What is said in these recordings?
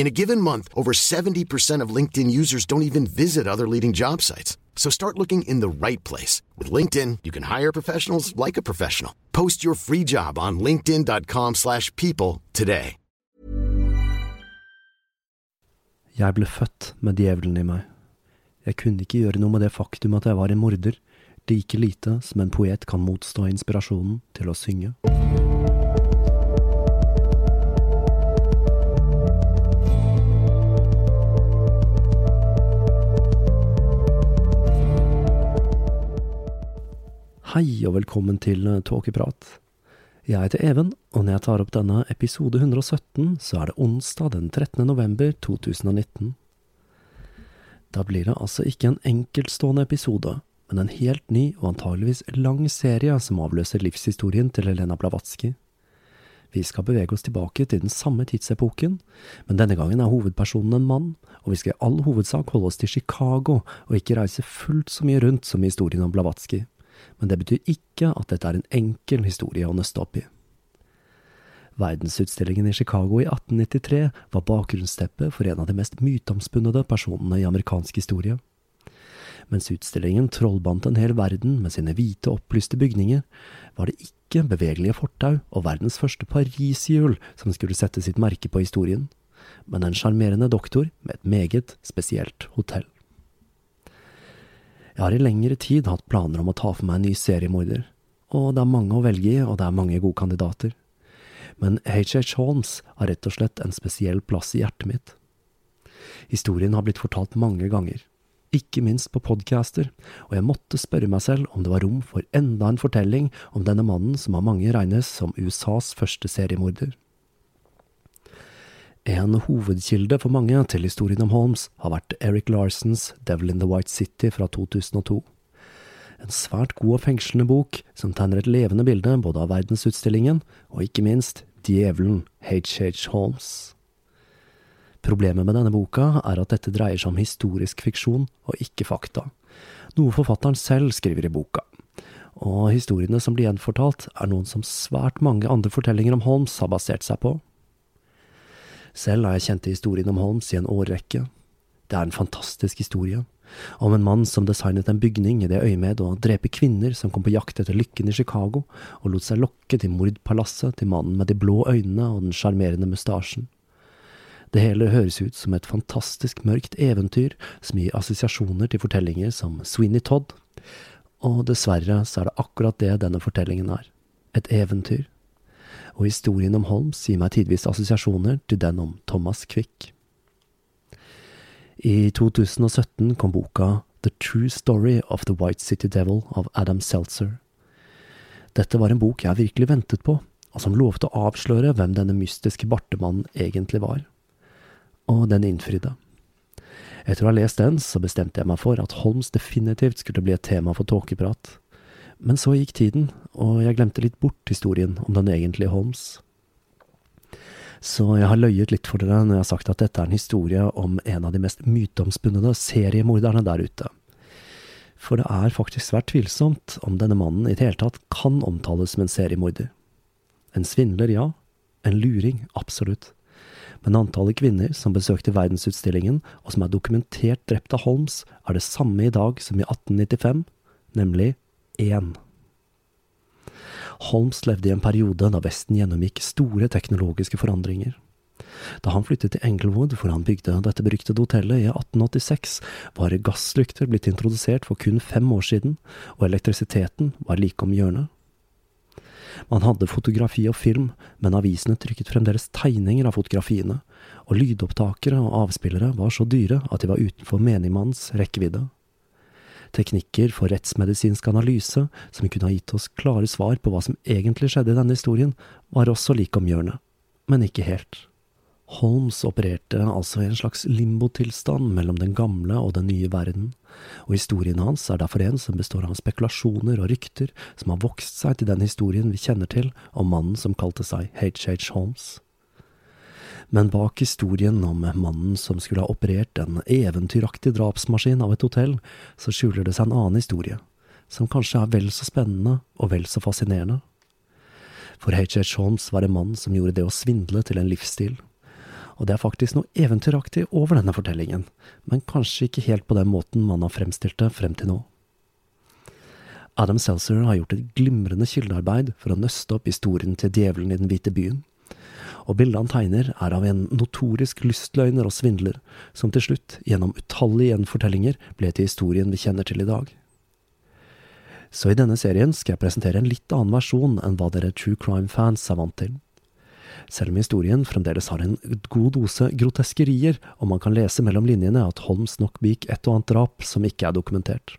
In a given month, over 70% of LinkedIn users don't even visit other leading job sites. So start looking in the right place. With LinkedIn, you can hire professionals like a professional. Post your free job on linkedin.com slash people today. Jeg ble født med djevelen i meg. Jeg kunne ikke gjøre noe med det faktum at jeg var en morder, like lite som en poet kan motstå inspirasjonen til å synge. Hei og velkommen til Tåkeprat. Jeg heter Even, og når jeg tar opp denne episode 117, så er det onsdag den 13. november 2019. Da blir det altså ikke en enkeltstående episode, men en helt ny og antageligvis lang serie som avløser livshistorien til Helena Blavatsky. Vi skal bevege oss tilbake til den samme tidsepoken, men denne gangen er hovedpersonen en mann, og vi skal i all hovedsak holde oss til Chicago og ikke reise fullt så mye rundt som i historien om Blavatsky men det betyr ikke at dette er en enkel historie å nøste opp i. Verdensutstillingen i Chicago i 1893 var bakgrunnsteppet for en av de mest myteomspunnede personene i amerikansk historie. Mens utstillingen trollbandt en hel verden med sine hvite, opplyste bygninger, var det ikke bevegelige fortau og verdens første pariserhjul som skulle sette sitt merke på historien, men en sjarmerende doktor med et meget spesielt hotell. Jeg har i lengre tid hatt planer om å ta for meg en ny seriemorder, og det er mange å velge i, og det er mange gode kandidater. Men H.H. Holmes har rett og slett en spesiell plass i hjertet mitt. Historien har blitt fortalt mange ganger, ikke minst på podcaster, og jeg måtte spørre meg selv om det var rom for enda en fortelling om denne mannen som av mange regnes som USAs første seriemorder. En hovedkilde for mange til historien om Holmes har vært Eric Larsons Devil in the White City fra 2002. En svært god og fengslende bok som tegner et levende bilde både av verdensutstillingen og ikke minst djevelen H.H. Holmes. Problemet med denne boka er at dette dreier seg om historisk fiksjon og ikke fakta, noe forfatteren selv skriver i boka. Og historiene som blir gjenfortalt, er noen som svært mange andre fortellinger om Holmes har basert seg på. Selv har jeg kjent historien om Holmes i en årrekke. Det er en fantastisk historie. Om en mann som designet en bygning i det øyemed å drepe kvinner som kom på jakt etter lykken i Chicago, og lot seg lokke til mordpalasset til mannen med de blå øynene og den sjarmerende mustasjen. Det hele høres ut som et fantastisk mørkt eventyr som gir assosiasjoner til fortellinger som Sweeney Todd, og dessverre så er det akkurat det denne fortellingen er. Et eventyr og historien om Holmes gir meg tidvis assosiasjoner til den om Thomas Quick. I 2017 kom boka The True Story of the White City Devil av Adam Seltzer. Dette var en bok jeg virkelig ventet på, og som lovte å avsløre hvem denne mystiske bartemannen egentlig var. Og den innfridde. Etter å ha lest den, så bestemte jeg meg for at Holmes definitivt skulle bli et tema for tåkeprat. Men så gikk tiden, og jeg glemte litt bort historien om den egentlige Holmes. Så jeg har løyet litt for dere når jeg har sagt at dette er en historie om en av de mest myteomspunne seriemorderne der ute. For det er faktisk svært tvilsomt om denne mannen i det hele tatt kan omtales som en seriemorder. En svindler, ja. En luring, absolutt. Men antallet kvinner som besøkte verdensutstillingen, og som er dokumentert drept av Holmes, er det samme i dag som i 1895, nemlig én. Holmes levde i en periode da Vesten gjennomgikk store teknologiske forandringer. Da han flyttet til Englewood, hvor han bygde dette beryktede hotellet i 1886, var gasslykter blitt introdusert for kun fem år siden, og elektrisiteten var like om hjørnet. Man hadde fotografi og film, men avisene trykket fremdeles tegninger av fotografiene, og lydopptakere og avspillere var så dyre at de var utenfor menigmanns rekkevidde teknikker for rettsmedisinsk analyse som kunne ha gitt oss klare svar på hva som egentlig skjedde i denne historien, var også like om hjørnet, men ikke helt. Holmes opererte altså i en slags limbotilstand mellom den gamle og den nye verden, og historien hans er derfor en som består av spekulasjoner og rykter som har vokst seg til den historien vi kjenner til om mannen som kalte seg H.H. Holmes. Men bak historien om mannen som skulle ha operert en eventyraktig drapsmaskin av et hotell, så skjuler det seg en annen historie, som kanskje er vel så spennende og vel så fascinerende. For H.H. Holmes var en mann som gjorde det å svindle til en livsstil. Og det er faktisk noe eventyraktig over denne fortellingen, men kanskje ikke helt på den måten man har fremstilt det frem til nå. Adam Seltzer har gjort et glimrende kildearbeid for å nøste opp historien til Djevelen i den hvite byen og bildet han tegner er av en notorisk lystløgner og svindler, som til slutt, gjennom utallige gjenfortellinger, ble til historien vi kjenner til i dag. Så i denne serien skal jeg presentere en litt annen versjon enn hva dere true crime-fans er vant til. Selv om historien fremdeles har en god dose groteskerier, og man kan lese mellom linjene at Holmes nok begikk et og annet drap som ikke er dokumentert.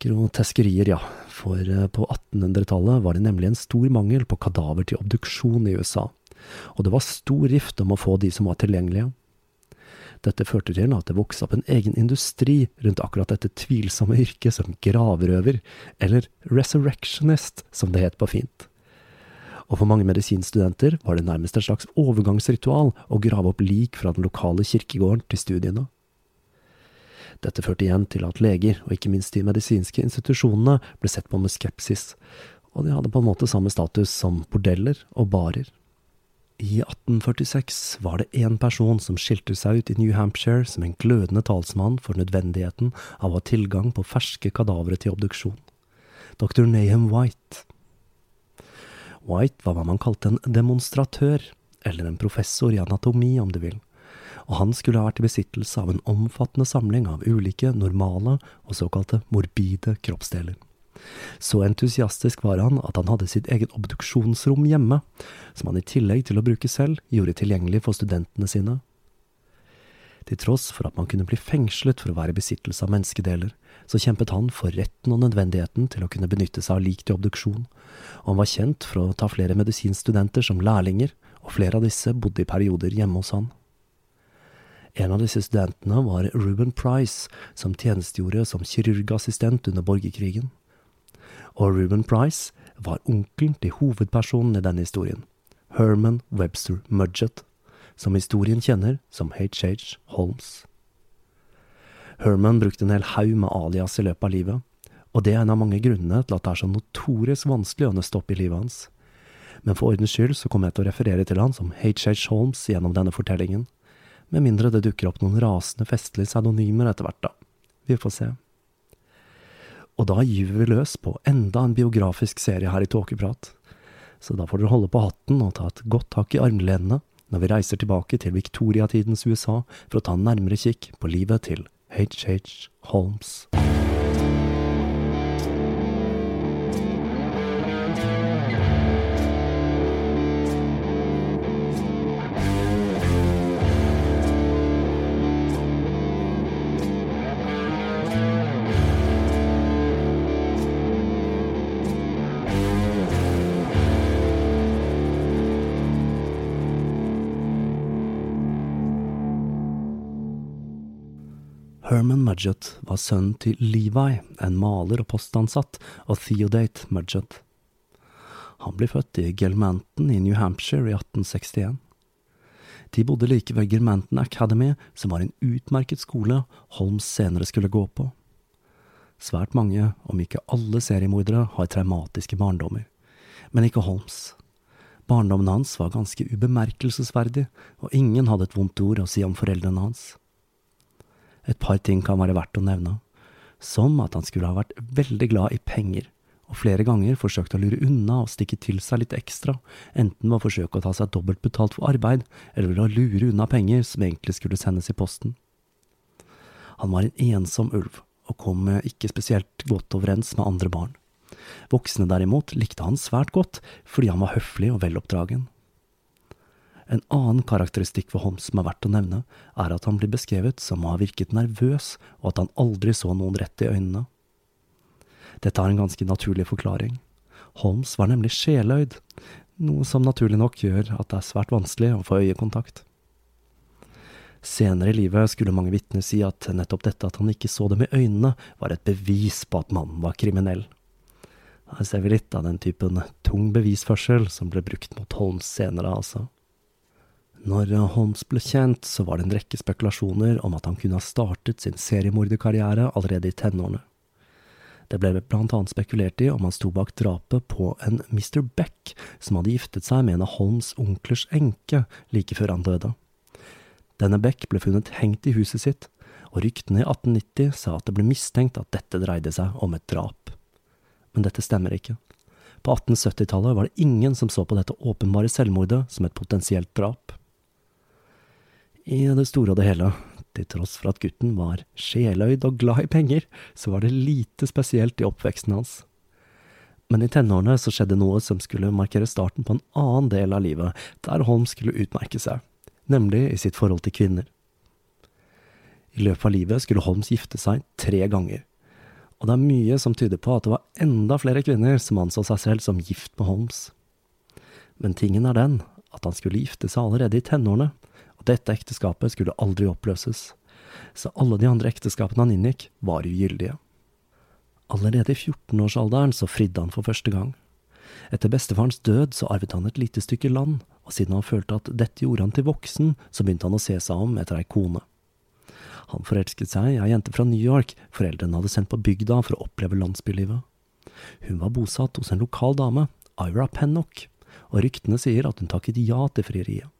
Groteskerier, ja, for eh, på 1800-tallet var det nemlig en stor mangel på kadaver til obduksjon i USA, og det var stor rift om å få de som var tilgjengelige. Dette førte til at det vokste opp en egen industri rundt akkurat dette tvilsomme yrket som gravrøver, eller resurrectionist, som det het på fint. Og for mange medisinstudenter var det nærmest et slags overgangsritual å grave opp lik fra den lokale kirkegården til studiene. Dette førte igjen til at leger, og ikke minst de medisinske institusjonene, ble sett på med skepsis, og de hadde på en måte samme status som bordeller og barer. I 1846 var det én person som skilte seg ut i New Hampshire som en glødende talsmann for nødvendigheten av å ha tilgang på ferske kadavere til obduksjon. Dr. Nahum White. White var hva man kalte en demonstratør, eller en professor i anatomi, om du vil og han skulle ha vært i besittelse av en omfattende samling av ulike normale og såkalte morbide kroppsdeler. Så entusiastisk var han at han hadde sitt eget obduksjonsrom hjemme, som han i tillegg til å bruke selv, gjorde tilgjengelig for studentene sine. Til tross for at man kunne bli fengslet for å være i besittelse av menneskedeler, så kjempet han for retten og nødvendigheten til å kunne benytte seg av lik til obduksjon, og han var kjent for å ta flere medisinstudenter som lærlinger, og flere av disse bodde i perioder hjemme hos han. En av disse studentene var Ruben Price, som tjenestegjorde som kirurgassistent under borgerkrigen. Og Ruben Price var onkelen til hovedpersonen i denne historien, Herman Webster Mudgett, som historien kjenner som H.H. Holmes. Herman brukte en hel haug med alias i løpet av livet, og det er en av mange grunnene til at det er så notorisk vanskelig å nøste opp i livet hans. Men for ordens skyld så kommer jeg til å referere til han som H.H. Holmes gjennom denne fortellingen med mindre det dukker opp noen rasende festlige pseudonymer etter hvert, da. Vi får se. Og da gyver vi løs på enda en biografisk serie her i Tåkeprat. Så da får dere holde på hatten og ta et godt tak i armlenene når vi reiser tilbake til viktoriatidens USA for å ta en nærmere kikk på livet til H.H. Holmes. Herman Mudgett var sønnen til Levi, en maler og postansatt, og Theodate Mudgett. Han ble født i Gelmanton i New Hampshire i 1861. De bodde like ved Gelmanton Academy, som var en utmerket skole Holmes senere skulle gå på. Svært mange, om ikke alle seriemordere, har traumatiske barndommer. Men ikke Holmes. Barndommen hans var ganske ubemerkelsesverdig, og ingen hadde et vondt ord å si om foreldrene hans. Et par ting kan være verdt å nevne, som at han skulle ha vært veldig glad i penger, og flere ganger forsøkt å lure unna og stikke til seg litt ekstra, enten ved å forsøke å ta seg dobbelt betalt for arbeid, eller ved å lure unna penger som egentlig skulle sendes i posten. Han var en ensom ulv, og kom ikke spesielt godt overens med andre barn. Voksne derimot likte han svært godt, fordi han var høflig og veloppdragen. En annen karakteristikk for Holmes som er verdt å nevne, er at han blir beskrevet som å ha virket nervøs, og at han aldri så noen rett i øynene. Dette er en ganske naturlig forklaring. Holmes var nemlig sjeløyd, noe som naturlig nok gjør at det er svært vanskelig å få øyekontakt. Senere i livet skulle mange vitner si at nettopp dette at han ikke så dem i øynene, var et bevis på at mannen var kriminell. Her ser vi litt av den typen tung bevisførsel som ble brukt mot Holmes senere, altså. Når Holmes ble kjent, så var det en rekke spekulasjoner om at han kunne ha startet sin seriemorderkarriere allerede i tenårene. Det ble blant annet spekulert i om han sto bak drapet på en Mr. Beck, som hadde giftet seg med en av Holmes' onklers enke like før han døde. Denne Beck ble funnet hengt i huset sitt, og ryktene i 1890 sa at det ble mistenkt at dette dreide seg om et drap. Men dette stemmer ikke. På 1870-tallet var det ingen som så på dette åpenbare selvmordet som et potensielt drap. I det store og det hele til tross for at gutten var sjeløyd og glad i penger, så var det lite spesielt i oppveksten hans. Men i tenårene så skjedde noe som skulle markere starten på en annen del av livet, der Holm skulle utmerke seg, nemlig i sitt forhold til kvinner. I løpet av livet skulle Holmes gifte seg tre ganger, og det er mye som tyder på at det var enda flere kvinner som anså seg selv som gift med Holmes. Men tingen er den at han skulle gifte seg allerede i tenårene, dette ekteskapet skulle aldri oppløses, så alle de andre ekteskapene han inngikk, var ugyldige. Allerede i 14-årsalderen så fridde han for første gang. Etter bestefarens død så arvet han et lite stykke land, og siden han følte at dette gjorde han til voksen, så begynte han å se seg om etter ei kone. Han forelsket seg i ei jente fra New York foreldrene hadde sendt på bygda for å oppleve landsbylivet. Hun var bosatt hos en lokal dame, Ira Pennock, og ryktene sier at hun takket ja til frieriet.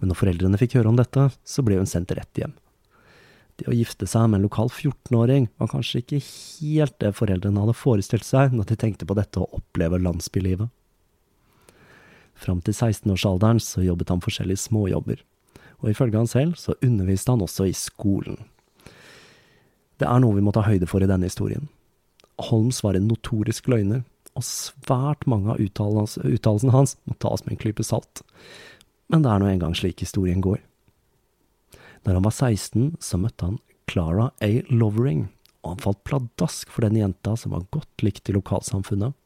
Men når foreldrene fikk høre om dette, så ble hun sendt rett hjem. Det å gifte seg med en lokal 14-åring var kanskje ikke helt det foreldrene hadde forestilt seg når de tenkte på dette å oppleve landsbylivet. Fram til 16-årsalderen så jobbet han forskjellige småjobber, og ifølge han selv så underviste han også i skolen. Det er noe vi må ta høyde for i denne historien. Holmes var en notorisk løgner, og svært mange av uttalelsene hans må tas med en klype salt men det er nå engang slik historien går. Når han var 16, så møtte han Clara A. Lovering, og han falt pladask for den jenta som var godt likt i lokalsamfunnet.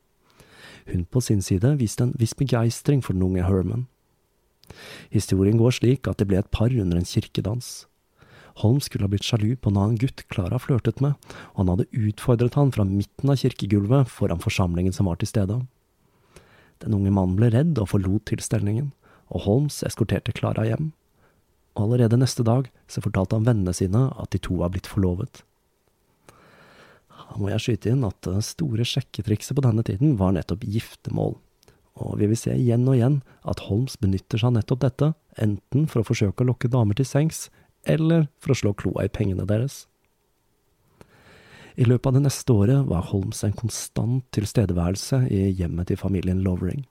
Hun på sin side viste en viss begeistring for den unge Herman. Historien går slik at det ble et par under en kirkedans. Holm skulle ha blitt sjalu på en annen gutt Clara flørtet med, og han hadde utfordret han fra midten av kirkegulvet foran forsamlingen som var til stede. Den unge mannen ble redd og forlot tilstelningen, og Holmes eskorterte Clara hjem. Og allerede neste dag så fortalte han vennene sine at de to var blitt forlovet. Da må jeg skyte inn at det store sjekketrikset på denne tiden var nettopp giftermål. Og vi vil se igjen og igjen at Holmes benytter seg av nettopp dette, enten for å forsøke å lokke damer til sengs, eller for å slå kloa i pengene deres. I løpet av det neste året var Holmes en konstant tilstedeværelse i hjemmet til familien Lovering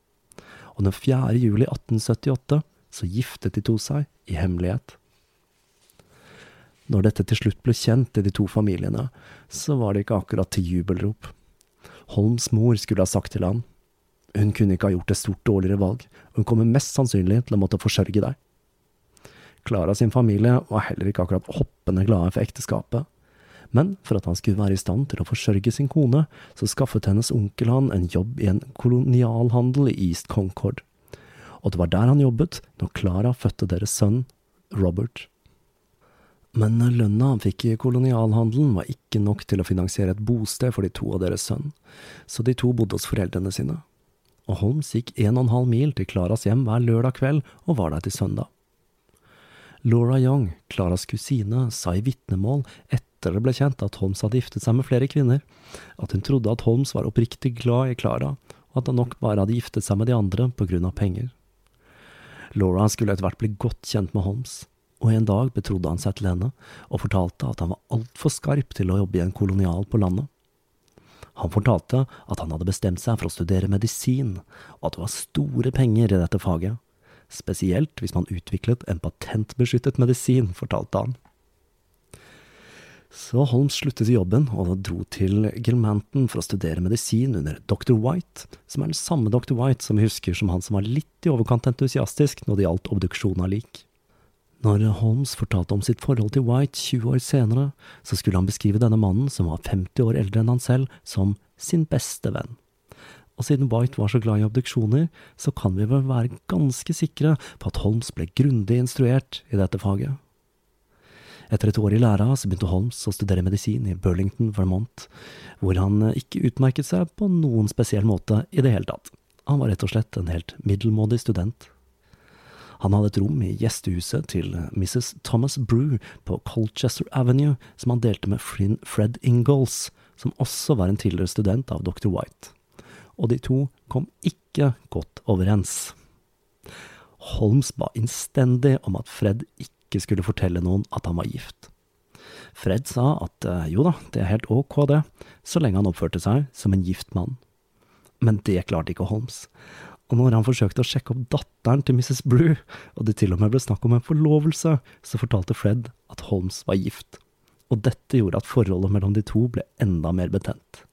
og den 4. juli 1878 så giftet de to seg i hemmelighet. Når dette til slutt ble kjent i de to familiene, så var det ikke akkurat til jubelrop. Holms mor skulle ha sagt til han, hun kunne ikke ha gjort et stort dårligere valg, og hun kommer mest sannsynlig til å måtte forsørge deg. Klara sin familie var heller ikke akkurat hoppende glade for ekteskapet, men for at han skulle være i stand til å forsørge sin kone, så skaffet hennes onkel han en jobb i en kolonialhandel i East Concord. Og det var der han jobbet når Clara fødte deres sønn, Robert. Men lønna han fikk i kolonialhandelen var ikke nok til å finansiere et bosted for de to og deres sønn, så de to bodde hos foreldrene sine. og Holmes gikk en og en halv mil til Claras hjem hver lørdag kveld og var der til søndag. Laura Young, Claras kusine, sa i vitnemål etter det ble kjent at Holmes hadde giftet seg med flere kvinner, at hun trodde at Holmes var oppriktig glad i Clara, og at han nok bare hadde giftet seg med de andre på grunn av penger. Laura skulle etter hvert bli godt kjent med Holmes, og en dag betrodde han seg til henne og fortalte at han var altfor skarp til å jobbe i en kolonial på landet. Han fortalte at han hadde bestemt seg for å studere medisin, og at det var store penger i dette faget. Spesielt hvis man utviklet en patentbeskyttet medisin, fortalte han. Så Holmes sluttet i jobben og dro til Gilmanton for å studere medisin under dr. White, som er den samme dr. White som vi husker som han som var litt i overkant entusiastisk når det gjaldt obduksjon av lik. Når Holmes fortalte om sitt forhold til White 20 år senere, så skulle han beskrive denne mannen, som var 50 år eldre enn han selv, som sin beste venn. Og siden White var så glad i obduksjoner, så kan vi vel være ganske sikre på at Holmes ble grundig instruert i dette faget. Etter et år i læra så begynte Holmes å studere medisin i Burlington, Vermont, hvor han ikke utmerket seg på noen spesiell måte i det hele tatt. Han var rett og slett en helt middelmådig student. Han hadde et rom i gjestehuset til Mrs. Thomas Brew på Colchester Avenue, som han delte med Fred Ingalls, som også var en tidligere student av dr. White. Og de to kom ikke godt overens. Holmes ba innstendig om at Fred ikke ikke skulle fortelle noen at han var gift. Fred sa at eh, jo da, det er helt ok det, så lenge han oppførte seg som en gift mann. Men det klarte ikke Holmes. Og når han forsøkte å sjekke opp datteren til Mrs. Brew, og det til og med ble snakk om en forlovelse, så fortalte Fred at Holmes var gift. Og dette gjorde at forholdet mellom de to ble enda mer betent.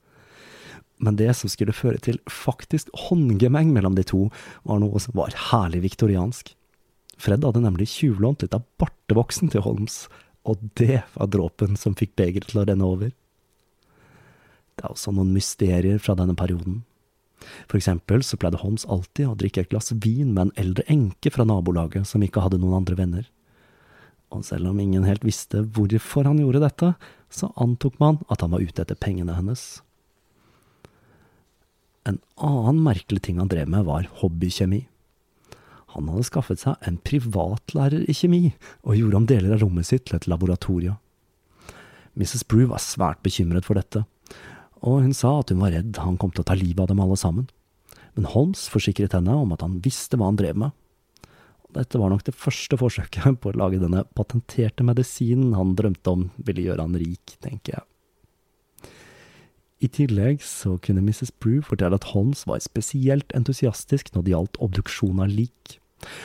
Men det som skulle føre til faktisk håndgemeng mellom de to, var noe som var herlig viktoriansk. Fred hadde nemlig tjuvlånt litt av bartevoksen til Holmes, og det var dråpen som fikk begeret til å renne over. Det er også noen mysterier fra denne perioden. For eksempel så pleide Holmes alltid å drikke et glass vin med en eldre enke fra nabolaget som ikke hadde noen andre venner. Og selv om ingen helt visste hvorfor han gjorde dette, så antok man at han var ute etter pengene hennes. En annen merkelig ting han drev med, var hobbykjemi. Han hadde skaffet seg en privatlærer i kjemi, og gjorde om deler av rommet sitt til et laboratorium. Mrs. Brew var svært bekymret for dette, og hun sa at hun var redd han kom til å ta livet av dem alle sammen. Men Holmes forsikret henne om at han visste hva han drev med. Dette var nok det første forsøket på å lage denne patenterte medisinen han drømte om ville gjøre han rik, tenker jeg. I tillegg så kunne Mrs. Brew fortelle at Holmes var spesielt entusiastisk når det gjaldt obduksjon av lik,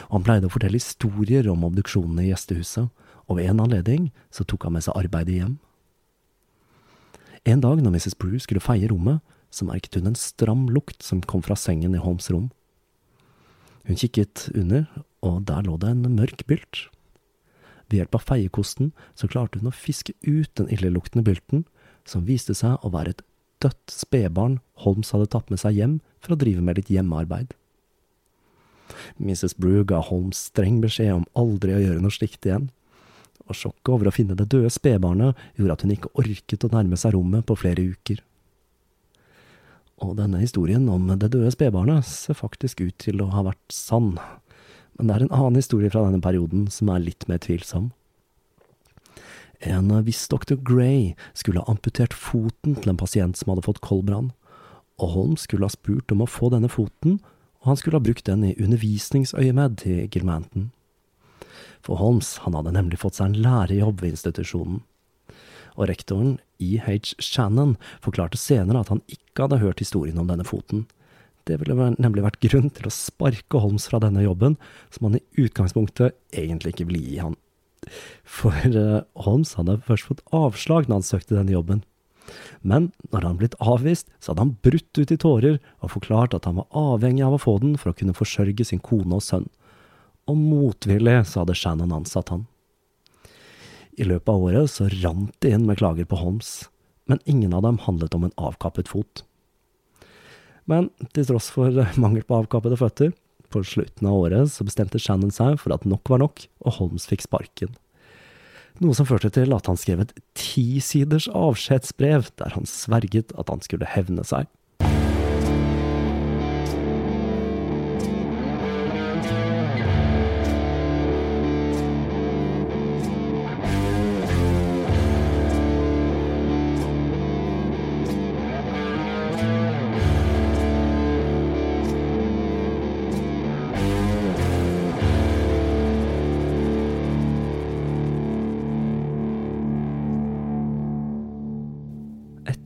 han pleide å fortelle historier om obduksjonene i gjestehuset, og ved en anledning så tok han med seg arbeidet hjem. En dag når Mrs. Brew skulle feie rommet, så merket hun en stram lukt som kom fra sengen i Holmes' rom. Hun kikket under, og der lå det en mørk bylt. Ved hjelp av feiekosten så klarte hun å fiske ut den illeluktende bylten, som viste seg å være et dødt spedbarn Holmes hadde tatt med seg hjem for å drive med litt hjemmearbeid. Mrs. Brew ga Holmes streng beskjed om aldri å gjøre noe slikt igjen, og sjokket over å finne det døde spedbarnet gjorde at hun ikke orket å nærme seg rommet på flere uker. Og denne historien om det døde spedbarnet ser faktisk ut til å ha vært sann, men det er en annen historie fra denne perioden som er litt mer tvilsom. En viss dr. Gray skulle ha amputert foten til en pasient som hadde fått koldbrann, og Holmes skulle ha spurt om å få denne foten, og han skulle ha brukt den i undervisningsøyemed til Gilmanton. For Holmes han hadde nemlig fått seg en lærerjobb ved institusjonen. Og rektoren, E.H. Shannon, forklarte senere at han ikke hadde hørt historien om denne foten. Det ville nemlig vært grunn til å sparke Holmes fra denne jobben, som han i utgangspunktet egentlig ikke ville gi han. For uh, Holmes hadde først fått avslag når han søkte denne jobben. Men når han blitt avvist, så hadde han brutt ut i tårer og forklart at han var avhengig av å få den for å kunne forsørge sin kone og sønn. Og motvillig så hadde Shannon ansatt han. I løpet av året så rant det inn med klager på Holmes, men ingen av dem handlet om en avkappet fot. Men til tross for mangel på avkappede føtter, på slutten av året så bestemte Shannon seg for at nok var nok, og Holmes fikk sparken. Noe som førte til at han skrev et tisiders avskjedsbrev der han sverget at han skulle hevne seg.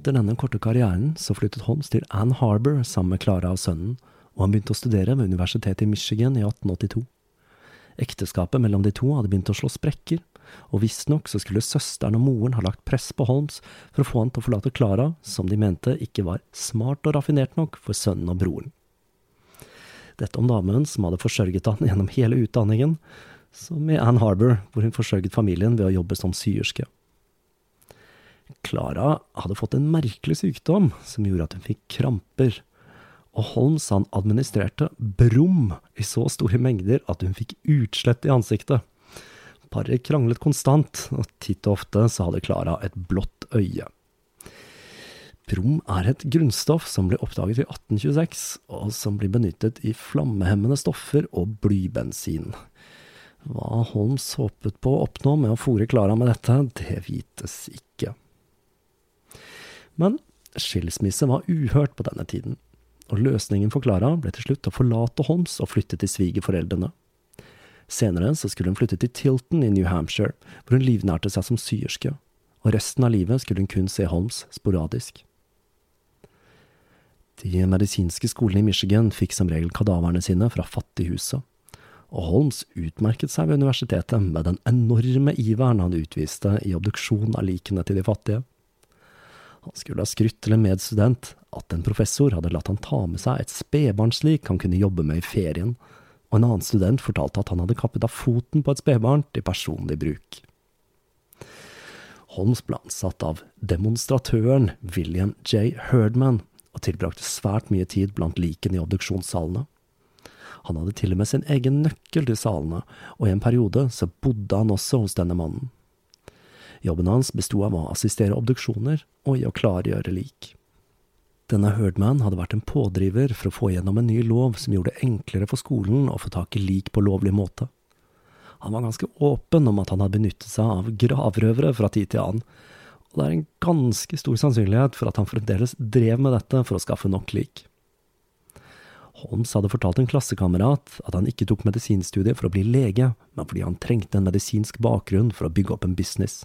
Etter denne korte karrieren så flyttet Holmes til Ann Harbor sammen med Clara og sønnen, og han begynte å studere ved Universitetet i Michigan i 1882. Ekteskapet mellom de to hadde begynt å slå sprekker, og visstnok så skulle søsteren og moren ha lagt press på Holmes for å få han til å forlate Clara, som de mente ikke var smart og raffinert nok for sønnen og broren. Dette om damen som hadde forsørget han gjennom hele utdanningen, som i Ann Harbor, hvor hun forsørget familien ved å jobbe som syerske. Clara hadde fått en merkelig sykdom som gjorde at hun fikk kramper, og Holmes han administrerte brum i så store mengder at hun fikk utslett i ansiktet. Paret kranglet konstant, og titt og ofte så hadde Klara et blått øye. Brom er et grunnstoff som ble oppdaget i 1826, og som blir benyttet i flammehemmende stoffer og blybensin. Hva Holmes håpet på å oppnå med å fòre Klara med dette, det vites ikke. Men skilsmisse var uhørt på denne tiden, og løsningen for Klara ble til slutt å forlate Holmes og flytte til svigerforeldrene. Senere så skulle hun flytte til Tilton i New Hampshire, hvor hun livnærte seg som syerske, og resten av livet skulle hun kun se Holmes sporadisk. De medisinske skolene i Michigan fikk som regel kadaverne sine fra fattighuset, og Holmes utmerket seg ved universitetet med den enorme iveren han utviste i obduksjon av likene til de fattige. Han skulle ha skrytt til en medstudent at en professor hadde latt han ta med seg et spedbarnslik han kunne jobbe med i ferien, og en annen student fortalte at han hadde kappet av foten på et spedbarn til personlig bruk. Holmes ble ansatt av demonstratøren William J. Herdman, og tilbrakte svært mye tid blant likene i obduksjonssalene. Han hadde til og med sin egen nøkkel til salene, og i en periode så bodde han også hos denne mannen. Jobben hans besto av å assistere obduksjoner og i å klargjøre lik. Denne Herdman hadde vært en pådriver for å få gjennom en ny lov som gjorde det enklere for skolen å få tak i lik på lovlig måte. Han var ganske åpen om at han hadde benyttet seg av gravrøvere fra tid til annen, og det er en ganske stor sannsynlighet for at han fremdeles drev med dette for å skaffe nok lik. Holmes hadde fortalt en klassekamerat at han ikke tok medisinstudiet for å bli lege, men fordi han trengte en medisinsk bakgrunn for å bygge opp en business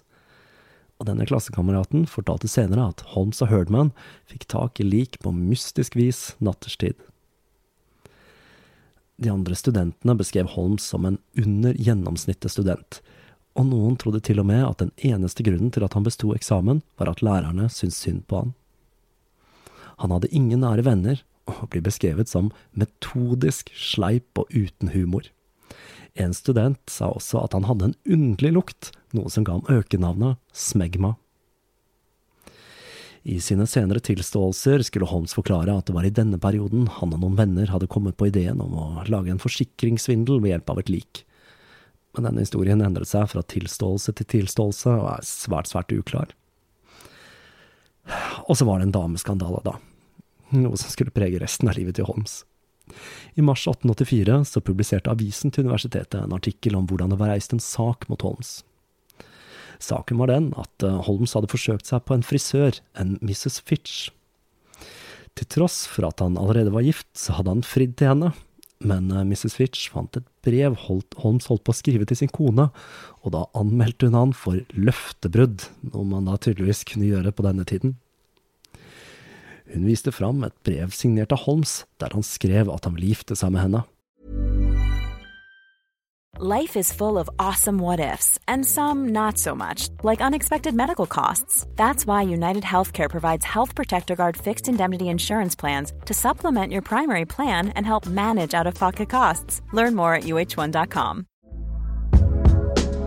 og denne klassekameraten fortalte senere at Holmes og Herdman fikk tak i lik på mystisk vis natterstid. De andre studentene beskrev Holmes som en under gjennomsnittet student, og noen trodde til og med at den eneste grunnen til at han besto eksamen, var at lærerne syntes synd på han. Han hadde ingen nære venner, og blir beskrevet som metodisk sleip og uten humor. En student sa også at han hadde en underlig lukt, noe som ga ham økenavnet smegma. I sine senere tilståelser skulle Holmes forklare at det var i denne perioden han og noen venner hadde kommet på ideen om å lage en forsikringssvindel ved hjelp av et lik. Men denne historien endret seg fra tilståelse til tilståelse og er svært, svært uklar. Og så var det en dameskandale, da. Noe som skulle prege resten av livet til Holmes. I mars 1884 så publiserte avisen til universitetet en artikkel om hvordan det var reist en sak mot Holmes. Saken var den at eh, Holmes hadde forsøkt seg på en frisør, en Mrs. Fitch. Til tross for at han allerede var gift, så hadde han fridd til henne, men eh, Mrs. Fitch fant et brev Holmes holdt på å skrive til sin kone, og da anmeldte hun han for løftebrudd, noe man da tydeligvis kunne gjøre på denne tiden. Hun viste fram et brev signert av der han skrev at han ville gifte seg med henne. Life is full of awesome what ifs, and some not so much, like unexpected medical costs. That's why United Healthcare provides Health Protector Guard fixed indemnity insurance plans to supplement your primary plan and help manage out of pocket costs. Learn more at uh1.com.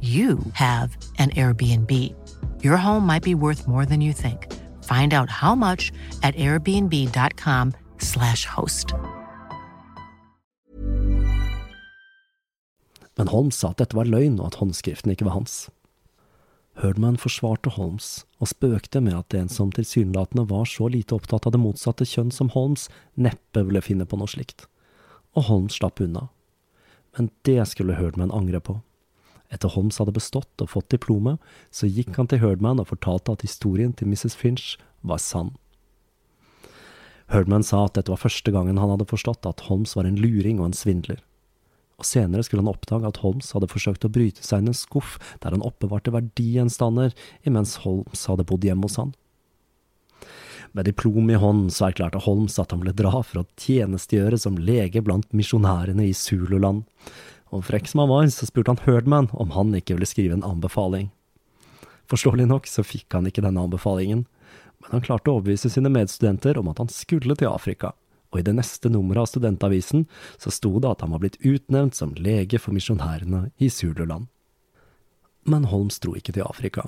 you have an Airbnb. Your home might be worth more than you think. Find out how much at airbnb.com slash host. Men Holmes sa at dette var løgn, og at håndskriften ikke var hans. Herdman forsvarte Holmes, og spøkte med at en som tilsynelatende var så lite opptatt av det motsatte kjønn som Holmes, neppe ville finne på noe slikt. Og Holmes slapp unna. Men det skulle Herdman angre på. Etter Holmes hadde bestått og fått diplomet, så gikk han til Herdman og fortalte at historien til Mrs. Finch var sann. Herdman sa at dette var første gangen han hadde forstått at Holmes var en luring og en svindler og senere skulle han oppdage at Holmes hadde forsøkt å bryte seg inn en skuff der han oppbevarte verdigjenstander, imens Holmes hadde bodd hjemme hos han. Med diplom i hånd så erklærte Holmes at han ville dra for å tjenestegjøre som lege blant misjonærene i Zululand, og frekk som han var, så spurte han Herdman om han ikke ville skrive en anbefaling. Forståelig nok så fikk han ikke denne anbefalingen, men han klarte å overbevise sine medstudenter om at han skulle til Afrika, og i det neste nummeret av studentavisen så sto det at han var blitt utnevnt som lege for misjonærene i Zululand. Men Holmes dro ikke til Afrika,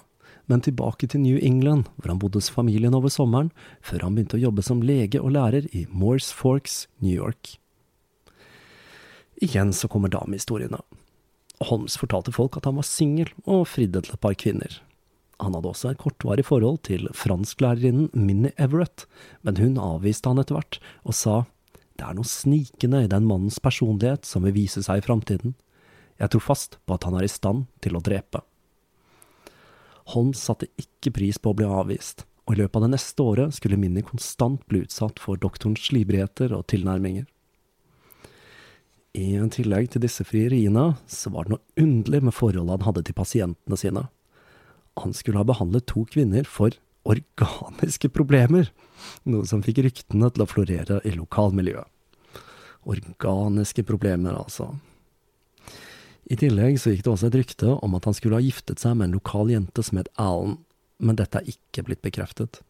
men tilbake til New England, hvor han bodde hos familien over sommeren, før han begynte å jobbe som lege og lærer i Morse Forks, New York. Igjen så kommer damehistoriene. Holmes fortalte folk at han var singel og fridde til et par kvinner, han hadde også et kortvarig forhold til fransklærerinnen Minnie Everett, men hun avviste han etter hvert, og sa det er noe snikende i den mannens personlighet som vil vise seg i framtiden. Jeg tror fast på at han er i stand til å drepe. Holmes satte ikke pris på å bli avvist, og i løpet av det neste året skulle Minnie konstant bli utsatt for doktorens slibrigheter og tilnærminger. I tillegg til disse frieriene, så var det noe underlig med forholdet han hadde til pasientene sine han skulle ha behandlet to kvinner for organiske problemer, noe som fikk ryktene til å florere i lokalmiljøet. Organiske problemer, altså. I tillegg så gikk det også et rykte om at han skulle ha giftet seg med en lokal jente som het Alan, men dette er ikke blitt bekreftet.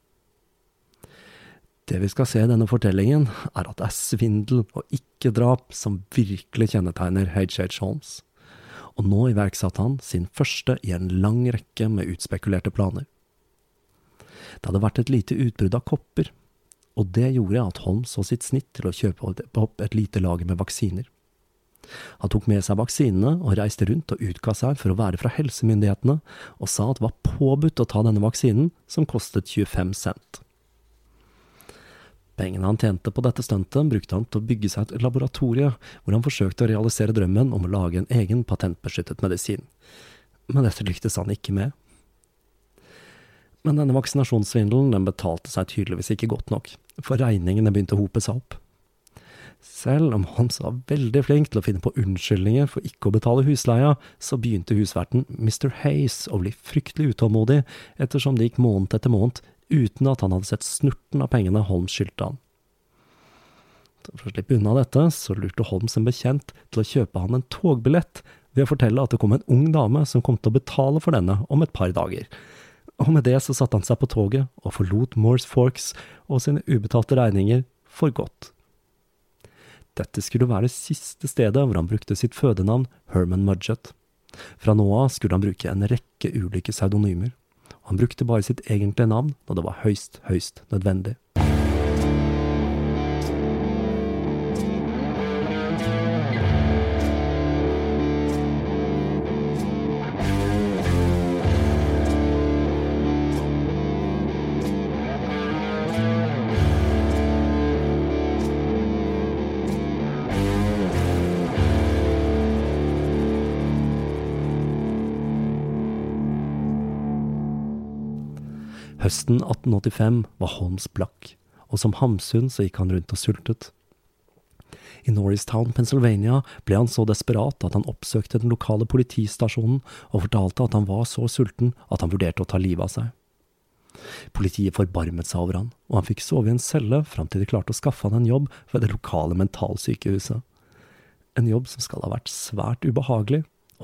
Det vi skal se i denne fortellingen, er at det er svindel og ikke drap som virkelig kjennetegner H.H. Holmes og nå iverksatte han sin første i en lang rekke med utspekulerte planer. Det hadde vært et lite utbrudd av kopper, og det gjorde at Holmes så sitt snitt til å kjøpe opp et lite lager med vaksiner. Han tok med seg vaksinene og reiste rundt og utga seg for å være fra helsemyndighetene, og sa at det var påbudt å ta denne vaksinen, som kostet 25 cent. Pengene han tjente på dette stuntet, brukte han til å bygge seg et laboratorie, hvor han forsøkte å realisere drømmen om å lage en egen patentbeskyttet medisin. Men dette lyktes han ikke med. Men denne vaksinasjonssvindelen den betalte seg tydeligvis ikke godt nok, for regningene begynte å hope seg opp. Selv om Hans var veldig flink til å finne på unnskyldninger for ikke å betale husleia, så begynte husverten Mr. Hayes å bli fryktelig utålmodig, ettersom det gikk måned etter måned uten at han hadde sett snurten av pengene Holm skyldte han. For å slippe unna dette, så lurte Holms en bekjent til å kjøpe han en togbillett ved å fortelle at det kom en ung dame som kom til å betale for denne om et par dager. Og med det så satte han seg på toget og forlot Morse Forks og sine ubetalte regninger for godt. Dette skulle være det siste stedet hvor han brukte sitt fødenavn Herman Mudgett. Fra nå av skulle han bruke en rekke ulike pseudonymer. Han brukte bare sitt egentlige navn når det var høyst, høyst nødvendig. Høsten 1885 var Holmes blakk, og som Hamsun så gikk han rundt og sultet. I Norristown, Pennsylvania ble han så desperat at han oppsøkte den lokale politistasjonen og fortalte at han var så sulten at han vurderte å ta livet av seg. Politiet forbarmet seg over han, og han fikk sove i en celle fram til de klarte å skaffe han en jobb ved det lokale mentalsykehuset. En jobb som skal ha vært svært ubehagelig.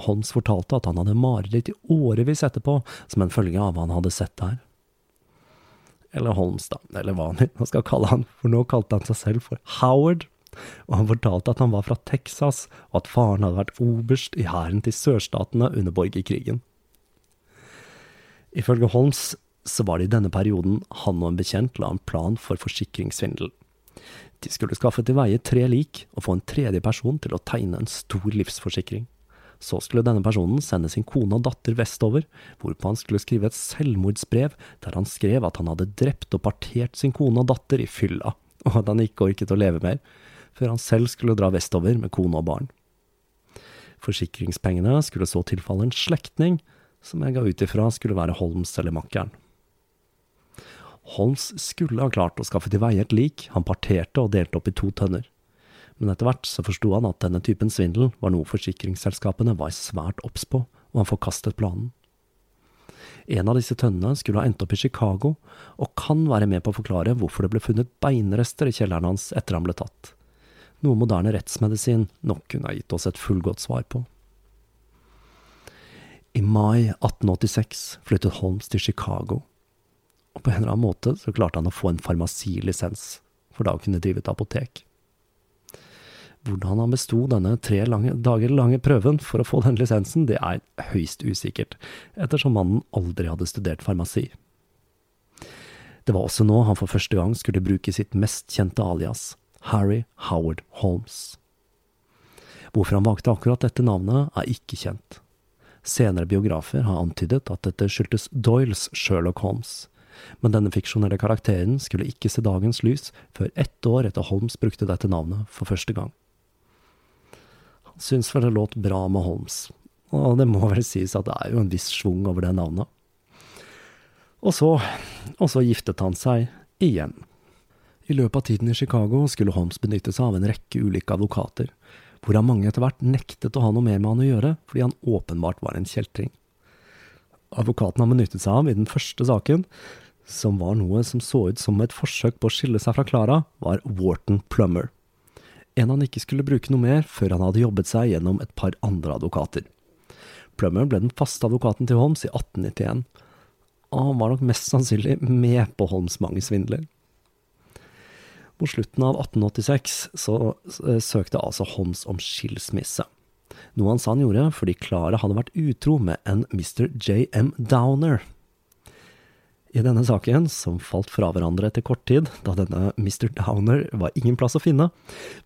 Holmes fortalte at han hadde mareritt i årevis etterpå som en følge av hva han hadde sett der eller Holmes, da, eller hva han skal kalle han, for nå kalte han seg selv for Howard, og han fortalte at han var fra Texas, og at faren hadde vært oberst i hæren til sørstatene under borgerkrigen. Ifølge Holmes så var det i denne perioden han og en bekjent la en plan for forsikringssvindel. De skulle skaffe til veie tre lik og få en tredje person til å tegne en stor livsforsikring. Så skulle denne personen sende sin kone og datter vestover, hvorpå han skulle skrive et selvmordsbrev der han skrev at han hadde drept og partert sin kone og datter i fylla, og at han ikke orket å leve mer, før han selv skulle dra vestover med kone og barn. Forsikringspengene skulle så tilfalle en slektning, som jeg ga ut ifra skulle være Holms eller makkeren. Holms skulle ha klart å skaffe til veie et lik han parterte og delte opp i to tønner men etter hvert så forsto han at denne typen svindel var noe forsikringsselskapene var svært obs på, og han forkastet planen. En av disse tønnene skulle ha endt opp i Chicago, og kan være med på å forklare hvorfor det ble funnet beinrester i kjelleren hans etter han ble tatt. Noe moderne rettsmedisin nok kunne ha gitt oss et fullgodt svar på. I mai 1886 flyttet Holmes til Chicago, og på en eller annen måte så klarte han å få en farmasilisens, for da å kunne drive et apotek. Hvordan han besto denne tre lange, dager lange prøven for å få den lisensen, det er høyst usikkert, ettersom mannen aldri hadde studert farmasi. Det var også nå han for første gang skulle bruke sitt mest kjente alias, Harry Howard Holmes. Hvorfor han valgte akkurat dette navnet, er ikke kjent. Senere biografer har antydet at dette skyldtes Doyles Sherlock Holmes, men denne fiksjonelle karakteren skulle ikke se dagens lys før ett år etter Holmes brukte dette navnet for første gang syns vel det låt bra med Holmes. Og det må vel sies at det er jo en viss schwung over det navnet. Og så, og så giftet han seg igjen. I løpet av tiden i Chicago skulle Holmes benytte seg av en rekke ulike advokater, hvorav mange etter hvert nektet å ha noe mer med han å gjøre, fordi han åpenbart var en kjeltring. Advokaten han benyttet seg av i den første saken, som var noe som så ut som et forsøk på å skille seg fra Clara, var Wharton Plummer en han ikke skulle bruke noe mer før han hadde jobbet seg gjennom et par andre advokater. Plummer ble den faste advokaten til Holmes i 1891, og han var nok mest sannsynlig med på Holmes mange svindler. Mot slutten av 1886 så eh, søkte altså Holmes om skilsmisse, noe han sa han gjorde fordi Clara hadde vært utro med en Mr. J.M. Downer. I denne saken, som falt fra hverandre etter kort tid, da denne Mr. Downer var ingen plass å finne,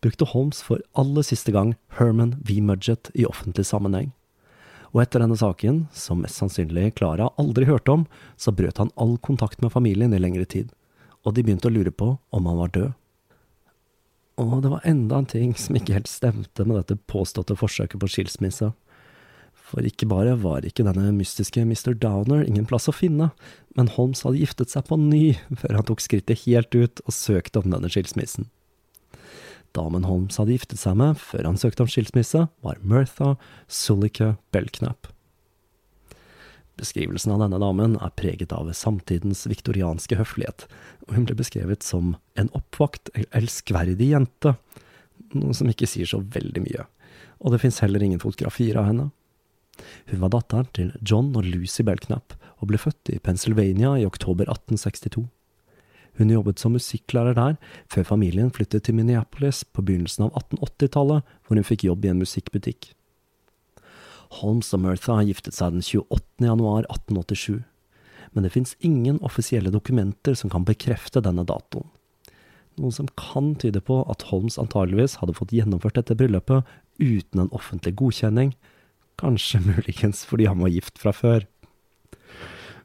brukte Holmes for aller siste gang Herman V. Mudgett i offentlig sammenheng. Og etter denne saken, som mest sannsynlig Clara aldri hørte om, så brøt han all kontakt med familien i lengre tid, og de begynte å lure på om han var død. Og det var enda en ting som ikke helt stemte med dette påståtte forsøket på skilsmisse. For ikke bare var ikke denne mystiske Mr. Downer ingen plass å finne, men Holmes hadde giftet seg på ny før han tok skrittet helt ut og søkte om denne skilsmissen. Damen Holmes hadde giftet seg med før han søkte om skilsmisse, var Mirtha Sullica Belknap. Beskrivelsen av denne damen er preget av samtidens viktorianske høflighet, og hun ble beskrevet som en oppvakt, elskverdig jente, noe som ikke sier så veldig mye, og det fins heller ingen fotografier av henne. Hun var datteren til John og Lucy Belknap, og ble født i Pennsylvania i oktober 1862. Hun jobbet som musikklærer der, før familien flyttet til Minneapolis på begynnelsen av 1880-tallet, hvor hun fikk jobb i en musikkbutikk. Holmes og Mirtha giftet seg den 28. januar 1887, men det fins ingen offisielle dokumenter som kan bekrefte denne datoen. Noe som kan tyde på at Holmes antageligvis hadde fått gjennomført dette bryllupet uten en offentlig godkjenning, Kanskje muligens fordi han var gift fra før.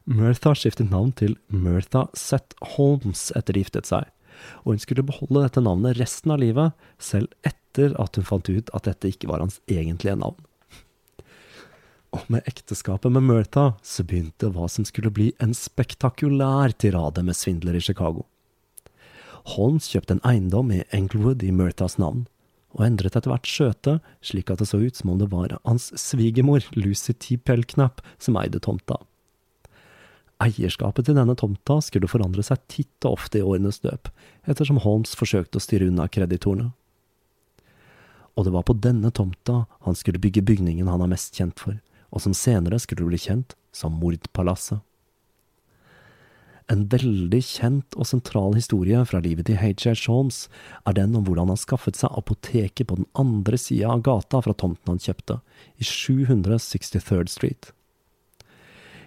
Mirtha skiftet navn til Mirtha Seth Holmes etter de giftet seg, og hun skulle beholde dette navnet resten av livet, selv etter at hun fant ut at dette ikke var hans egentlige navn. Og med ekteskapet med Mirtha så begynte hva som skulle bli en spektakulær tirade med svindler i Chicago. Holmes kjøpte en eiendom i Englewood i Mirthas navn, og endret etter hvert skjøte, slik at det så ut som om det var hans svigermor, Lucy T. Pellknapp, som eide tomta. Eierskapet til denne tomta skulle forandre seg titt og ofte i årenes løp, ettersom Holmes forsøkte å styre unna kreditorene. Og det var på denne tomta han skulle bygge bygningen han er mest kjent for, og som senere skulle bli kjent som Mordpalasset. En veldig kjent og sentral historie fra livet til H.J. Holmes er den om hvordan han skaffet seg apoteket på den andre sida av gata fra tomten han kjøpte, i 763rd Street.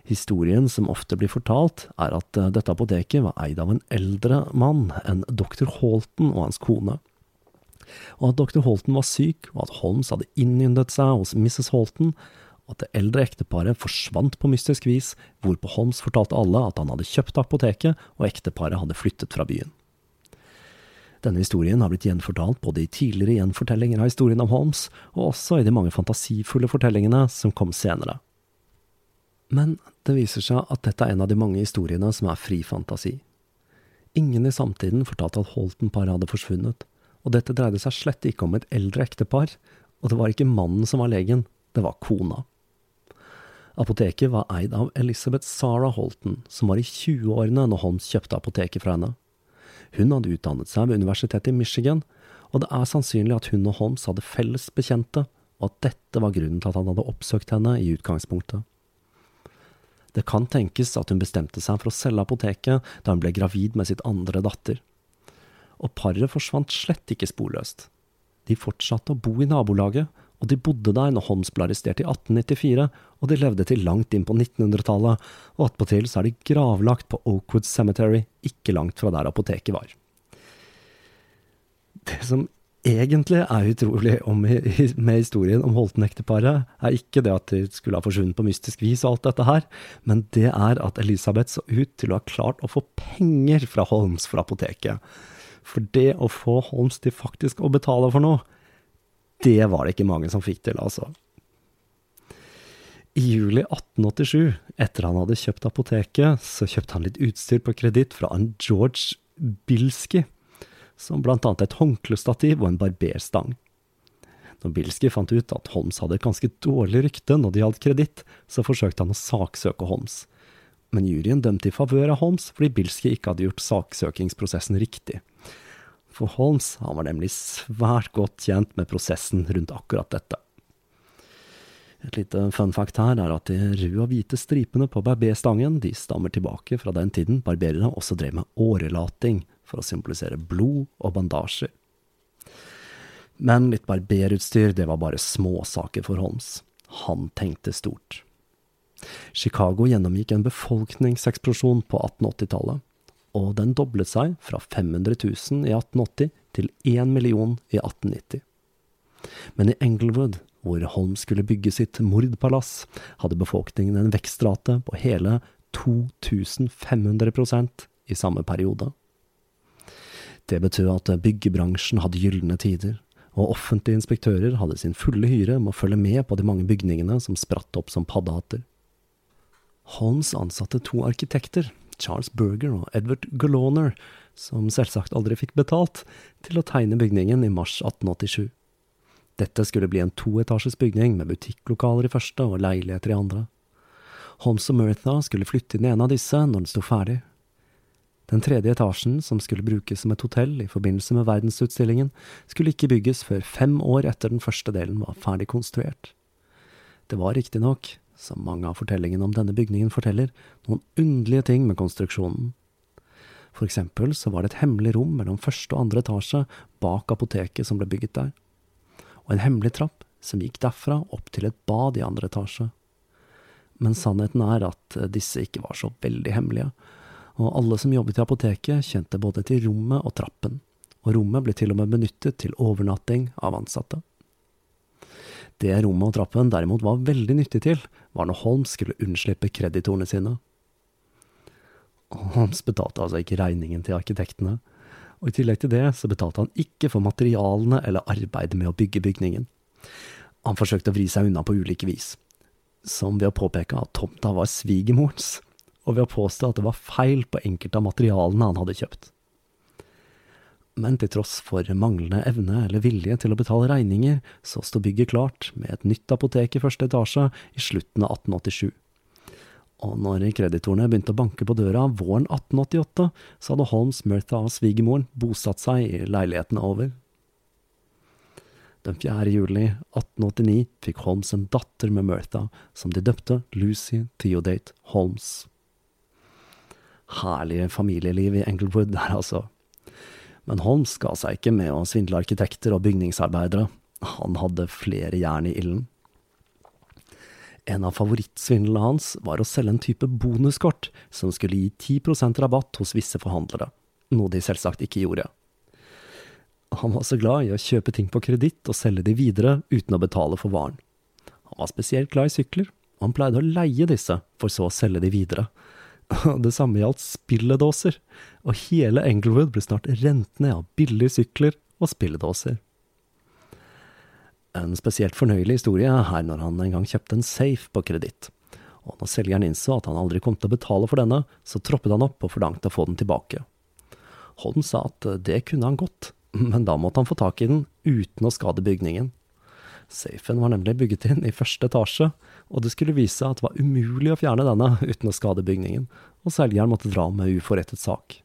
Historien som ofte blir fortalt, er at eh, dette apoteket var eid av en eldre mann enn dr. Halton og hans kone. og at dr. Holton var syk, og at Holmes hadde innyndet seg hos Mrs. Holton, og at det eldre ekteparet forsvant på mystisk vis, hvorpå Holmes fortalte alle at han hadde kjøpt apoteket, og ekteparet hadde flyttet fra byen. Denne historien har blitt gjenfortalt både i tidligere gjenfortellinger av historien om Holmes, og også i de mange fantasifulle fortellingene som kom senere. Men det viser seg at dette er en av de mange historiene som er fri fantasi. Ingen i samtiden fortalte at Holton-paret hadde forsvunnet, og dette dreide seg slett ikke om et eldre ektepar, og det var ikke mannen som var legen, det var kona. Apoteket var eid av Elizabeth Sarah Holton, som var i 20-årene når Holmes kjøpte apoteket fra henne. Hun hadde utdannet seg ved universitetet i Michigan, og det er sannsynlig at hun og Holmes hadde felles bekjente, og at dette var grunnen til at han hadde oppsøkt henne i utgangspunktet. Det kan tenkes at hun bestemte seg for å selge apoteket da hun ble gravid med sitt andre datter. Og paret forsvant slett ikke sporløst. De fortsatte å bo i nabolaget, og de bodde der når Holmes ble arrestert i 1894, og de levde til langt inn på 1900-tallet, og attpåtil så er de gravlagt på Oakwood Cemetery, ikke langt fra der apoteket var. Det som egentlig er utrolig med historien om Holten-ekteparet, er ikke det at de skulle ha forsvunnet på mystisk vis og alt dette her, men det er at Elisabeth så ut til å ha klart å få penger fra Holmes for apoteket. For det å få Holmes til faktisk å betale for noe, det var det ikke mange som fikk til, altså. I juli 1887, etter han hadde kjøpt apoteket, så kjøpte han litt utstyr på kreditt fra en George Bilski, som blant annet et håndklestativ og en barberstang. Når Bilski fant ut at Holmes hadde et ganske dårlig rykte når det gjaldt kreditt, så forsøkte han å saksøke Holmes. Men juryen dømte i favør av Holmes fordi Bilski ikke hadde gjort saksøkingsprosessen riktig. For Holmes han var nemlig svært godt tjent med prosessen rundt akkurat dette. Et lite fun fact her er at de røde og hvite stripene på barberstangen de stammer tilbake fra den tiden barberere også drev med årelating for å symbolisere blod og bandasjer. Men litt barberutstyr, det var bare småsaker for Holmes. Han tenkte stort. Chicago gjennomgikk en befolkningseksplosjon på 1880-tallet og den doblet seg fra 500 000 i 1880 til 1 million i 1890. Men i Englewood, hvor Holm skulle bygge sitt mordpalass, hadde befolkningen en vekstrate på hele 2500% i samme periode. Det betød at byggebransjen hadde gylne tider, og offentlige inspektører hadde sin fulle hyre med å følge med på de mange bygningene som spratt opp som paddehatter. Holmes ansatte to arkitekter, Charles Berger og Edward Galoner, som selvsagt aldri fikk betalt, til å tegne bygningen i mars 1887. Dette skulle bli en toetasjes bygning med butikklokaler i første og leiligheter i andre. Holmes og Mertha skulle flytte inn i en av disse når den sto ferdig. Den tredje etasjen, som skulle brukes som et hotell i forbindelse med verdensutstillingen, skulle ikke bygges før fem år etter den første delen var ferdig konstruert. Det var riktignok som mange av fortellingene om denne bygningen forteller, noen underlige ting med konstruksjonen. For eksempel så var det et hemmelig rom mellom første og andre etasje bak apoteket som ble bygget der, og en hemmelig trapp som gikk derfra opp til et bad i andre etasje. Men sannheten er at disse ikke var så veldig hemmelige, og alle som jobbet i apoteket kjente både til rommet og trappen, og rommet ble til og med benyttet til overnatting av ansatte. Det rommet og trappen derimot var veldig nyttig til, var når Holmes skulle unnslippe kreditorene sine. Holmes betalte altså ikke regningen til arkitektene, og i tillegg til det så betalte han ikke for materialene eller arbeidet med å bygge bygningen. Han forsøkte å vri seg unna på ulike vis, som ved å påpeke at tomta var svigermorens, og ved å påstå at det var feil på enkelte av materialene han hadde kjøpt men til tross for manglende evne eller vilje til å betale regninger, så sto bygget klart med et nytt apotek i første etasje i slutten av 1887. Og når kreditorene begynte å banke på døra våren 1888, så hadde Holmes, Murtha og svigermoren bosatt seg i leilighetene over. Den 4. juli 1889 fikk Holmes en datter med Murtha, som de døpte Lucy Theodate Holmes. Herlig familieliv i Englewood der, altså. Men Holmes ga seg ikke med å svindle arkitekter og bygningsarbeidere, han hadde flere jern i ilden. En av favorittsvindlene hans var å selge en type bonuskort som skulle gi 10% rabatt hos visse forhandlere, noe de selvsagt ikke gjorde. Han var så glad i å kjøpe ting på kreditt og selge de videre uten å betale for varen. Han var spesielt glad i sykler, og han pleide å leie disse, for så å selge de videre. Det samme gjaldt spilledåser, og hele Englewood ble snart rent ned av billige sykler og spilledåser. En spesielt fornøyelig historie er når han en gang kjøpte en safe på kreditt. Og når selgeren innså at han aldri kom til å betale for denne, så troppet han opp og forlangte å få den tilbake. Holm sa at det kunne han godt, men da måtte han få tak i den uten å skade bygningen. Safen var nemlig bygget inn i første etasje, og det skulle vise at det var umulig å fjerne denne uten å skade bygningen, og selgeren måtte dra med uforrettet sak.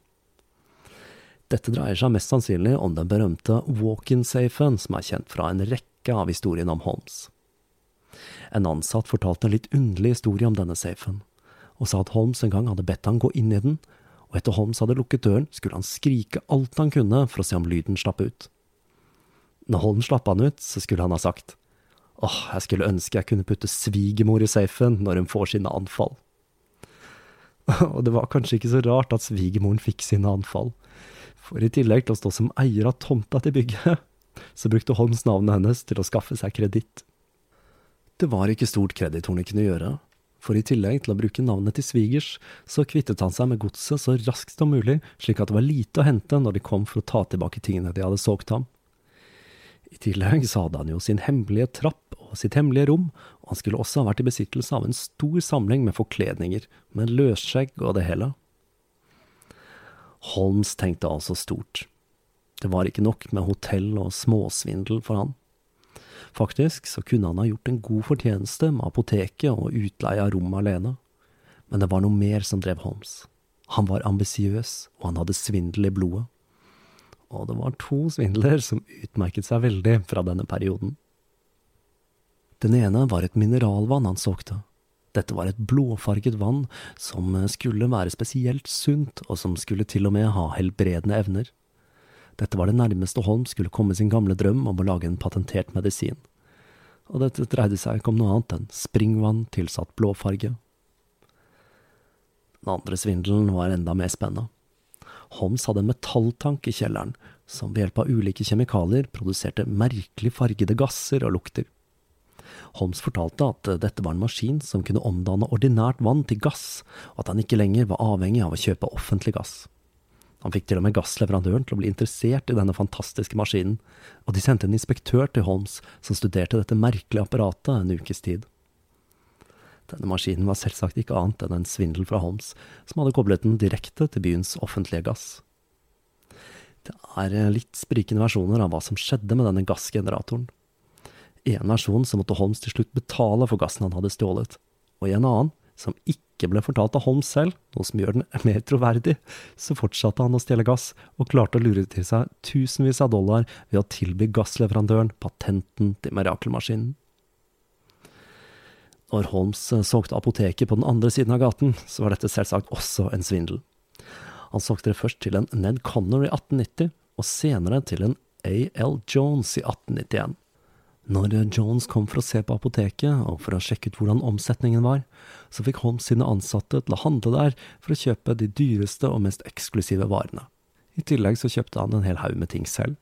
Dette dreier seg mest sannsynlig om den berømte walk-in-safen, som er kjent fra en rekke av historiene om Holmes. En ansatt fortalte en litt underlig historie om denne safen, og sa at Holmes en gang hadde bedt han gå inn i den, og etter Holmes hadde lukket døren, skulle han skrike alt han kunne for å se om lyden slapp ut. Når Holm slapp han ut, så skulle han ha sagt åh, jeg skulle ønske jeg kunne putte svigermor i safen når hun får sine anfall. Og det var kanskje ikke så rart at svigermoren fikk sine anfall, for i tillegg til å stå som eier av tomta til bygget, så brukte Holms navnet hennes til å skaffe seg kreditt. Det var ikke stort kreditorene kunne gjøre, for i tillegg til å bruke navnet til svigers, så kvittet han seg med godset så raskt som mulig, slik at det var lite å hente når de kom for å ta tilbake tingene de hadde solgt ham. I tillegg så hadde han jo sin hemmelige trapp og sitt hemmelige rom, og han skulle også ha vært i besittelse av en stor samling med forkledninger, med løsskjegg og det hele. Holmes tenkte altså stort. Det var ikke nok med hotell og småsvindel for han. Faktisk så kunne han ha gjort en god fortjeneste med apoteket og utleie av rom alene. Men det var noe mer som drev Holmes. Han var ambisiøs, og han hadde svindel i blodet. Og det var to svindler som utmerket seg veldig fra denne perioden. Den ene var et mineralvann han solgte. Dette var et blåfarget vann som skulle være spesielt sunt, og som skulle til og med ha helbredende evner. Dette var det nærmeste Holm skulle komme sin gamle drøm om å lage en patentert medisin. Og dette dreide seg ikke om noe annet enn springvann tilsatt blåfarge. Den andre svindelen var enda mer spennende. Holmes hadde en metalltank i kjelleren, som ved hjelp av ulike kjemikalier produserte merkelig fargede gasser og lukter. Holmes fortalte at dette var en maskin som kunne omdanne ordinært vann til gass, og at han ikke lenger var avhengig av å kjøpe offentlig gass. Han fikk til og med gassleverandøren til å bli interessert i denne fantastiske maskinen, og de sendte en inspektør til Holmes som studerte dette merkelige apparatet en ukes tid. Denne maskinen var selvsagt ikke annet enn en svindel fra Holmes, som hadde koblet den direkte til byens offentlige gass. Det er litt sprikende versjoner av hva som skjedde med denne gassgeneratoren. I en versjon så måtte Holmes til slutt betale for gassen han hadde stjålet, og i en annen som ikke ble fortalt av Holmes selv, noe som gjør den mer troverdig, så fortsatte han å stjele gass, og klarte å lure til seg tusenvis av dollar ved å tilby gassleverandøren patenten til mirakelmaskinen. Når Holmes eh, solgte apoteket på den andre siden av gaten, så var dette selvsagt også en svindel. Han solgte det først til en Ned Connor i 1890, og senere til en A.L. Jones i 1891. Når Jones kom for å se på apoteket, og for å sjekke ut hvordan omsetningen var, så fikk Holmes sine ansatte til å handle der for å kjøpe de dyreste og mest eksklusive varene. I tillegg så kjøpte han en hel haug med ting selv.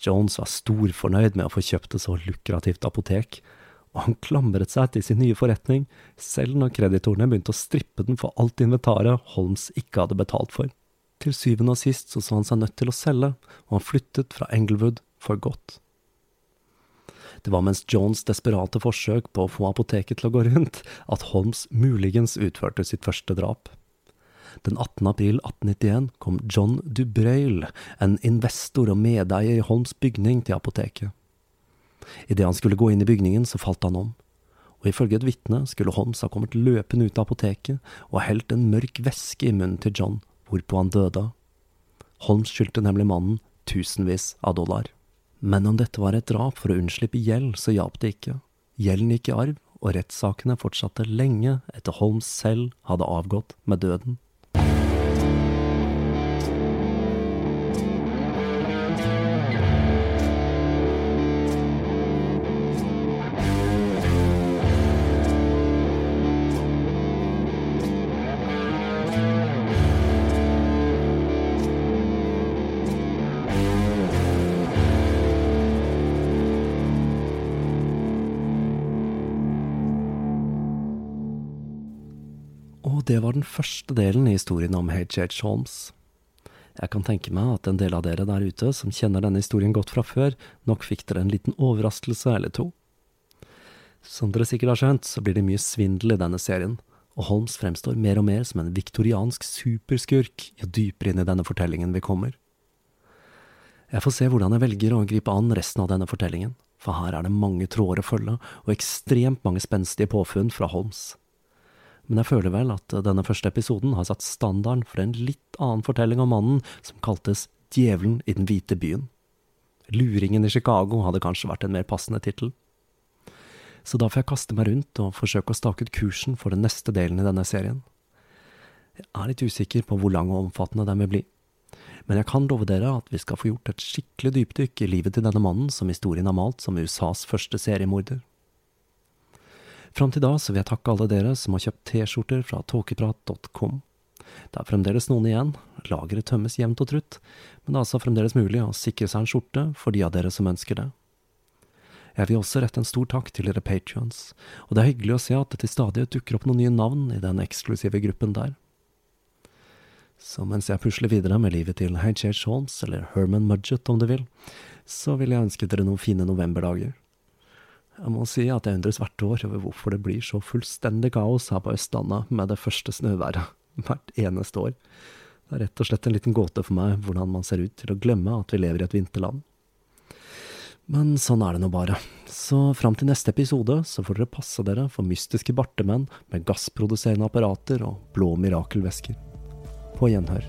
Jones var storfornøyd med å få kjøpt et så lukrativt apotek, og han klamret seg til sin nye forretning, selv når kreditorene begynte å strippe den for alt inventaret Holmes ikke hadde betalt for. Til syvende og sist så så han seg nødt til å selge, og han flyttet fra Englewood for godt. Det var mens Jones' desperate forsøk på å få apoteket til å gå rundt, at Holmes muligens utførte sitt første drap. Den 18. april 1891 kom John Dubrail, en investor og medeier i Holmes' bygning, til apoteket. Idet han skulle gå inn i bygningen, så falt han om, og ifølge et vitne skulle Holmes ha kommet løpende ut av apoteket og helt en mørk væske i munnen til John, hvorpå han døde. Holmes skyldte nemlig mannen tusenvis av dollar. Men om dette var et drap for å unnslippe gjeld, så hjalp det ikke. Gjelden gikk i arv, og rettssakene fortsatte lenge etter Holmes selv hadde avgått med døden. Det var den første delen i historien om H.H. Holmes. Jeg kan tenke meg at en del av dere der ute som kjenner denne historien godt fra før, nok fikk dere en liten overraskelse eller to. Som dere sikkert har skjønt, så blir det mye svindel i denne serien, og Holmes fremstår mer og mer som en viktoriansk superskurk jo dypere inn i denne fortellingen vi kommer. Jeg får se hvordan jeg velger å gripe an resten av denne fortellingen, for her er det mange tråder å følge, og ekstremt mange spenstige påfunn fra Holmes. Men jeg føler vel at denne første episoden har satt standarden for en litt annen fortelling om mannen som kaltes Djevelen i den hvite byen. Luringen i Chicago hadde kanskje vært en mer passende tittel. Så da får jeg kaste meg rundt og forsøke å stake ut kursen for den neste delen i denne serien. Jeg er litt usikker på hvor lang og omfattende den vil bli men jeg kan love dere at vi skal få gjort et skikkelig dypdykk i livet til denne mannen som historien har malt som USAs første seriemorder. Fram til da så vil jeg takke alle dere som har kjøpt T-skjorter fra tåkeprat.com. Det er fremdeles noen igjen, lageret tømmes jevnt og trutt, men det er altså fremdeles mulig å sikre seg en skjorte for de av dere som ønsker det. Jeg vil også rette en stor takk til dere patrions, og det er hyggelig å se at det til stadighet dukker opp noen nye navn i den eksklusive gruppen der. Så mens jeg pusler videre med livet til H.H. Holmes, eller Herman Mudgett om du vil, så vil jeg ønske dere noen fine novemberdager. Jeg må si at jeg undres hvert år over hvorfor det blir så fullstendig kaos her på Østlandet med det første snøværet hvert eneste år. Det er rett og slett en liten gåte for meg hvordan man ser ut til å glemme at vi lever i et vinterland. Men sånn er det nå bare. Så fram til neste episode så får dere passe dere for mystiske bartemenn med gassproduserende apparater og blå mirakelvæsker. På gjenhør.